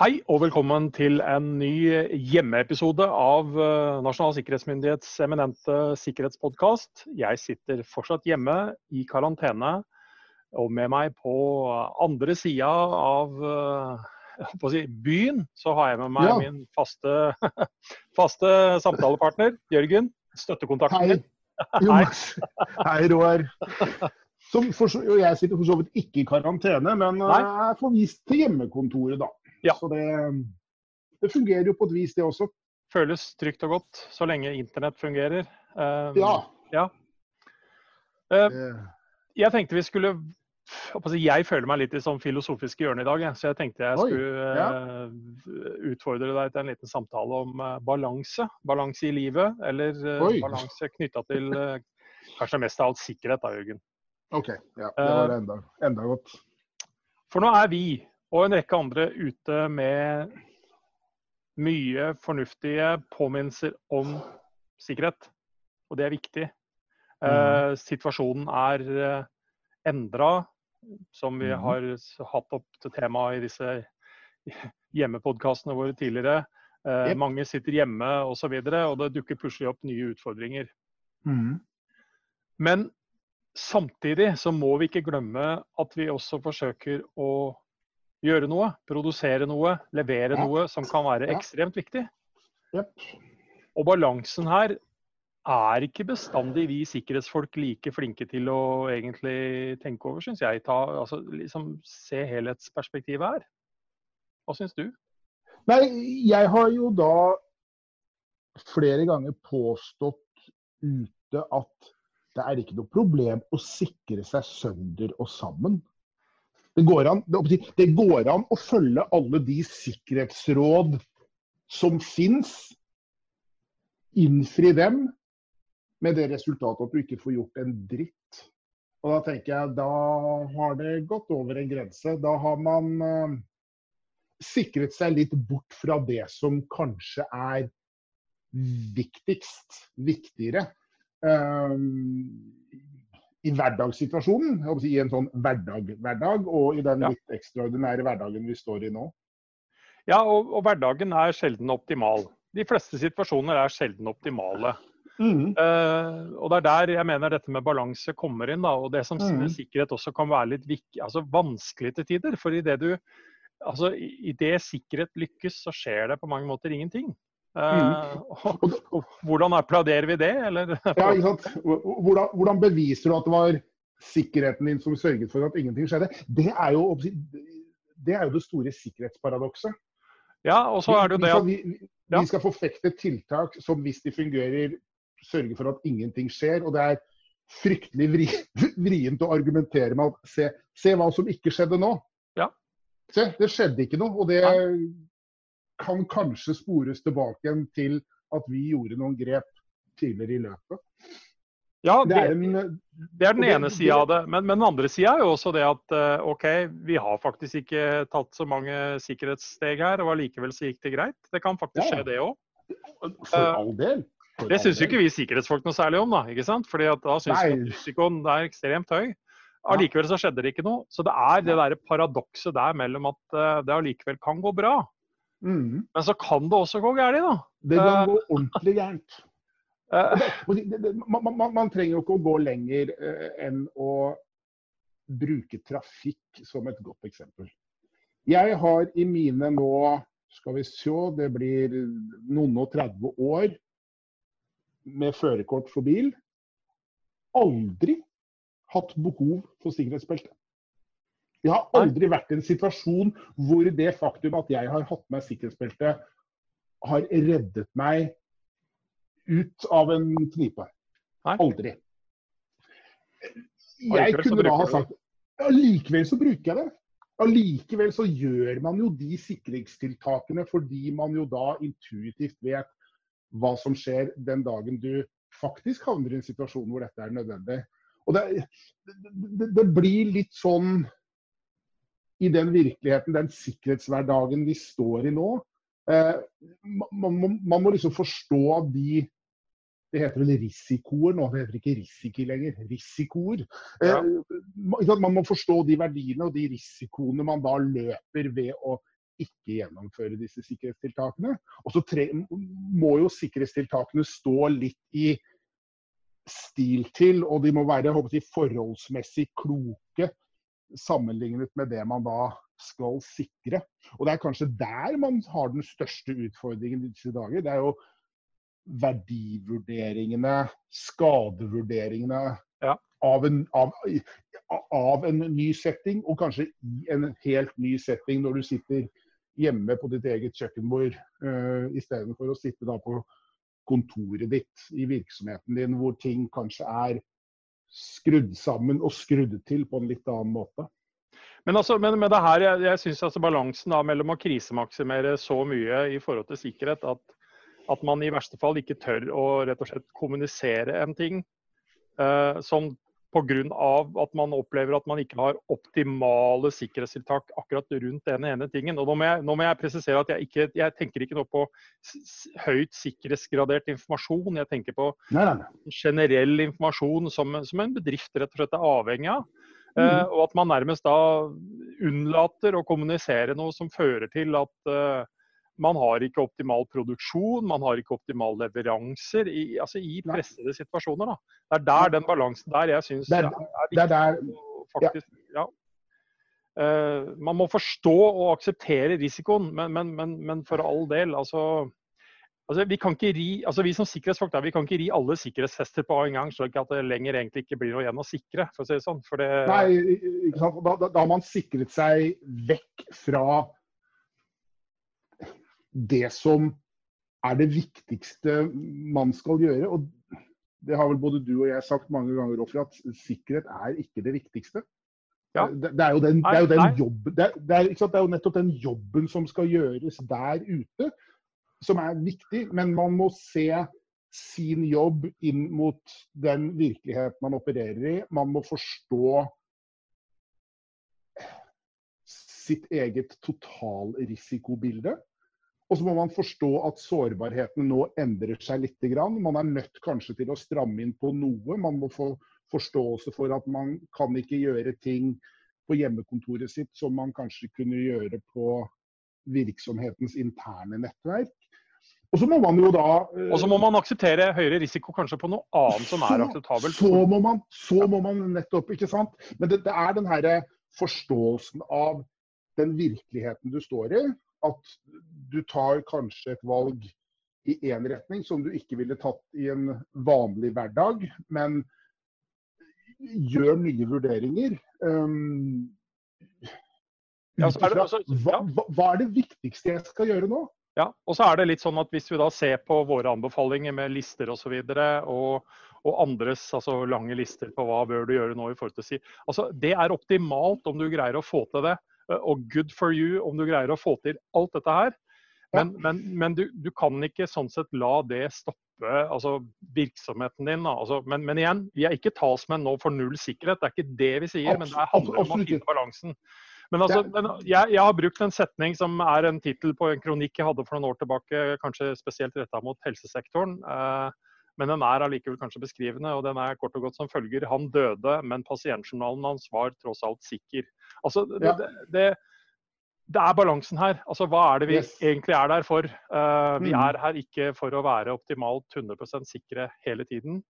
Hei og velkommen til en ny hjemmeepisode av eh, Nasjonal sikkerhetsmyndighets eminente sikkerhetspodkast. Jeg sitter fortsatt hjemme i karantene, og med meg på andre sida av eh, si, byen så har jeg med meg Ja. min faste, faste samtalepartner, Jørgen. Støttekontakten Hei. min. Hei. Roar. Som for, jeg sitter for så vidt ikke i karantene, men Nei. eh, er forvist til hjemmekontoret, da. Ja. Så det, det fungerer jo på et vis, det også. Føles trygt og godt så lenge internett fungerer. Um, Ja. ja. Uh, Jeg tenkte vi skulle jeg føler meg litt i sånn filosofiske hjørne i dag, så jeg tenkte jeg Oi, skulle eh, utfordre deg til en liten samtale om eh, balanse. Balanse i livet, eller eh, Oi. balanse knytta til kanskje mest av alt sikkerhet, da, Jørgen. OK. Ja, det var enda, enda godt. For nå er vi og en rekke andre ute med mye fornuftige påminnelser om sikkerhet, og det er viktig. Eh, situasjonen er eh, endra, som vi Mhm. har hatt opp til tema i disse hjemmepodkastene våre tidligere. Eh, yep. Mange sitter hjemme osv., og, så videre, og det dukker plutselig opp nye utfordringer. Mm. Men samtidig så må vi ikke glemme at vi også forsøker å gjøre noe, produsere noe, levere noe som kan være ekstremt viktig. Og balansen her er ikke bestandig vi sikkerhetsfolk like flinke til å egentlig tenke over, syns jeg. Ta, altså, liksom, se helhetsperspektivet her. Hva syns du? Nei, jeg har jo da flere ganger påstått ute at det er ikke noe problem å sikre seg sønder og sammen. Det går, an, det, går an å følge alle de sikkerhetsråd som fins, innfri dem, med det resultatet at du ikke får gjort en dritt. Og da tenker jeg, da har det gått over en grense. Da har man eh, sikret seg litt bort fra det som kanskje er viktigst, viktigere. eh, I hverdagssituasjonen, i en sånn hverdag, hverdag, og i den Ja. litt ekstraordinære hverdagen vi står i nå. Ja, og, og hverdagen er sjelden optimal. De fleste situasjoner er sjelden optimale. Eh, og det er der jeg mener dette med balanse kommer inn. Da, og det som Mhm. sikkerhet også kan være litt altså vanskelig til tider. For i det du altså i i det sikkerhet lykkes, så skjer det på mange måter ingenting. Eh, og, og hvordan applauderer vi det, eller? Ja, ikke sant? Hvordan, hvordan beviser du at det var sikkerheten din som sørget for at ingenting skjedde? Det er jo, det, er jo det store sikkerhetsparadokset. Ja, og så er det jo det at vi, vi vi skal forfekte tiltak som hvis de fungerer, sørger for at ingenting skjer. Og det er fryktelig vri, vrient å argumentere med at se, se hva som ikke skjedde nå. Ja. Se, det skjedde ikke noe. Og det. Kan kanskje spores tilbake til at vi gjorde noen grep tidligere i løpet. Ja, Det det, er en, det er den ene sida av det. Men, men den andre sida er jo også det at eh, OK, vi har faktisk ikke tatt så mange sikkerhetssteg her, og allikevel så gikk det greit. Det kan faktisk Ja. skje, det òg. for Eh, all del. For Det syns jo ikke vi sikkerhetsfolk noe særlig om, da. ikke sant? Fordi at da syns vi at risikoen er ekstremt høy. Allikevel så skjedde det ikke noe. Så det er det derre paradokset der mellom at eh, det allikevel kan gå bra, Mhm. men så kan det også gå galt, da. Det kan Eh, gå ordentlig gærent. Eh, Man, man, man trenger jo ikke å gå lenger eh, enn å bruke trafikk som et godt eksempel. Jeg har i mine nå, skal vi se, det blir noen og 30 år med førerkort for bil, aldri hatt behov for sikkerhetsbelte. Jeg har aldri vært i en situasjon hvor det faktum at jeg har hatt med sikkerhetsbelte, har reddet meg ut av en knipe. Aldri. Jeg kunne da ha sagt Allikevel så bruker jeg det. Allikevel så gjør man jo de sikringstiltakene fordi man jo da intuitivt vet hva som skjer den dagen du faktisk havner i en situasjon hvor dette er nødvendig. Og det, det, det blir litt sånn i den virkeligheten, den sikkerhetshverdagen vi står i nå. Eh, man, må, man må liksom forstå de Det heter vel risikoer nå, det heter ikke risiki lenger. Risikoer. Ja. Eh, man man må forstå de verdiene og de risikoene man da løper ved å ikke gjennomføre disse sikkerhetstiltakene. Og så må jo sikkerhetstiltakene stå litt i stil til, og de må være jeg, forholdsmessig kloke sammenlignet med det man da skal sikre. Og Det er kanskje der man har den største utfordringen i disse dager. Det er jo verdivurderingene, skadevurderingene ja. av, en, av, av, en, ny setting, og kanskje i en helt ny setting når du sitter hjemme på ditt eget kjøkkenbord, uh, istedenfor å sitte da på kontoret ditt i virksomheten din, hvor ting kanskje er skrudd sammen og skrudd til på en litt annen måte. Men, altså, men med det her, jeg, jeg synes altså balansen da, mellom å krisemaksimere så mye i forhold til sikkerhet at at man i verste fall ikke tør å rett og slett kommunisere en ting eh, som pga. at man opplever at man ikke har optimale sikkerhetstiltak akkurat rundt den ene tingen. Og Nå må jeg, nå må jeg presisere at jeg, ikke, jeg tenker ikke noe på høyt sikkerhetsgradert informasjon. Jeg tenker på nei, nei. generell informasjon som, som, en bedrift rett og slett er avhengig av. Mm. Uh, og at man nærmest da unnlater å kommunisere noe som fører til at uh, man har ikke optimal produksjon, man har ikke optimale leveranser i, altså i pressede situasjoner. Da. Det er der den balansen der jeg syns er, er viktig. Der, faktisk, ja. uh, man må forstå og akseptere risikoen, men, men, men, men for all del. altså Altså, vi, kan ikke ri, altså vi som sikkerhetsfolk der, vi kan ikke ri alle sikkerhetshester på en gang, slik at det lenger egentlig ikke blir noe igjen å sikre. for å si det sånn. Det... Nei, da, da, har man sikret seg vekk fra det som er det viktigste man skal gjøre. og Det har vel både du og jeg sagt mange ganger, Offer, at sikkerhet er ikke det viktigste. Ja. Det, det, er jo den, det, er jo den jobben, det, det, er, det er jo nettopp den jobben som skal gjøres der ute, som er viktig. Men man må se sin jobb inn mot den virkeligheten man opererer i. Man må forstå sitt eget totalrisikobilde. Og så må man forstå at sårbarheten nå endrer seg litt. Man er nødt kanskje til å stramme inn på noe. Man må få forståelse for at man kan ikke gjøre ting på hjemmekontoret sitt som man kanskje kunne gjøre på virksomhetens interne nettverk. Og så må man jo da Og så må man akseptere høyere risiko kanskje på noe annet som er akseptabelt. Så, så, må, man, så må man nettopp, ikke sant. Men det, det er den herre forståelsen av den virkeligheten du står i, at du tar kanskje et valg i én retning som du ikke ville tatt i en vanlig hverdag, men gjør nye vurderinger. Um, hva, hva, er det viktigste jeg skal gjøre nå? Ja, og så er det litt sånn at Hvis vi da ser på våre anbefalinger med lister osv. Og, så og, og andres altså lange lister på hva bør du gjøre nå i forhold til si, altså Det er optimalt om du greier å få til det. Eh, og good for you om du greier å få til alt dette her. Men, ja. men, men du, du, kan ikke sånn sett la det stoppe altså, virksomheten din. Altså, men, men, igjen, vi er ikke talsmenn nå for null sikkerhet. Det er ikke det vi sier, men det handler om å finne balansen. Men altså, jeg, jeg, har brukt en setning som er en tittel på en kronikk jeg hadde for noen år tilbake, kanskje spesielt retta mot helsesektoren. Eh, men den er allikevel kanskje beskrivende, og den er kort og godt som følger. Han døde, men pasientjournalen hans var tross alt sikker. Altså, det, det, det, det er balansen her. Altså, Hva er det vi yes. egentlig er der for? Uh, vi mm. er her ikke for å være optimalt 100% sikre hele tiden.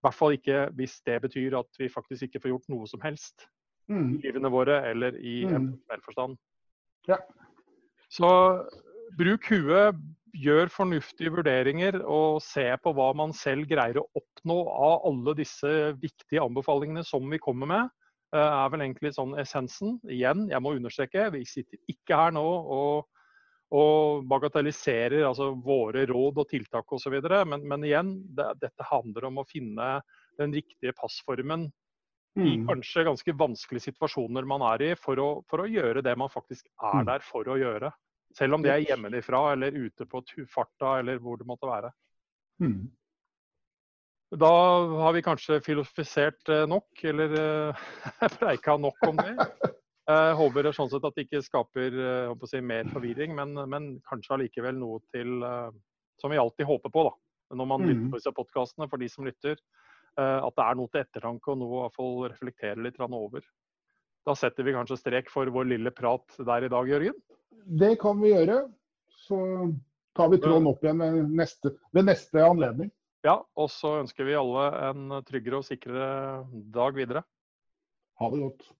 I hvert fall ikke hvis det betyr at vi faktisk ikke får gjort noe som helst mm. i livene våre eller i mm. en forstand. Ja. Så bruk huet, gjør fornuftige vurderinger og se på hva man selv greier å oppnå av alle disse viktige anbefalingene som vi kommer med, eh, er vel egentlig sånn essensen. Igjen, jeg må understreke, vi sitter ikke her nå og, og bagatelliserer altså våre råd og tiltak osv. Men, men igjen, det, dette handler om å finne den riktige passformen mm. i kanskje ganske vanskelige situasjoner man er i, for å, for å gjøre det man faktisk er mm. der for å gjøre. Selv om de er hjemmefra eller ute på farta eller hvor det måtte være. Mm. Da har vi kanskje filosofisert eh, nok, eller uh, preika nok om det. Jeg håper det sånn sett at det ikke skaper uh, si, mer forvirring, men, men kanskje allikevel noe til Som vi alltid håper på, da. Når man lytter mm. på disse podkastene, for de som lytter. At det er noe til ettertanke og noe å reflektere litt over. Da setter vi kanskje strek for vår lille prat der i dag, Jørgen? Det kan vi gjøre. Så tar vi tråden opp igjen ved neste, ved neste anledning. Ja, og så ønsker vi alle en tryggere og sikrere dag videre. Ha det godt.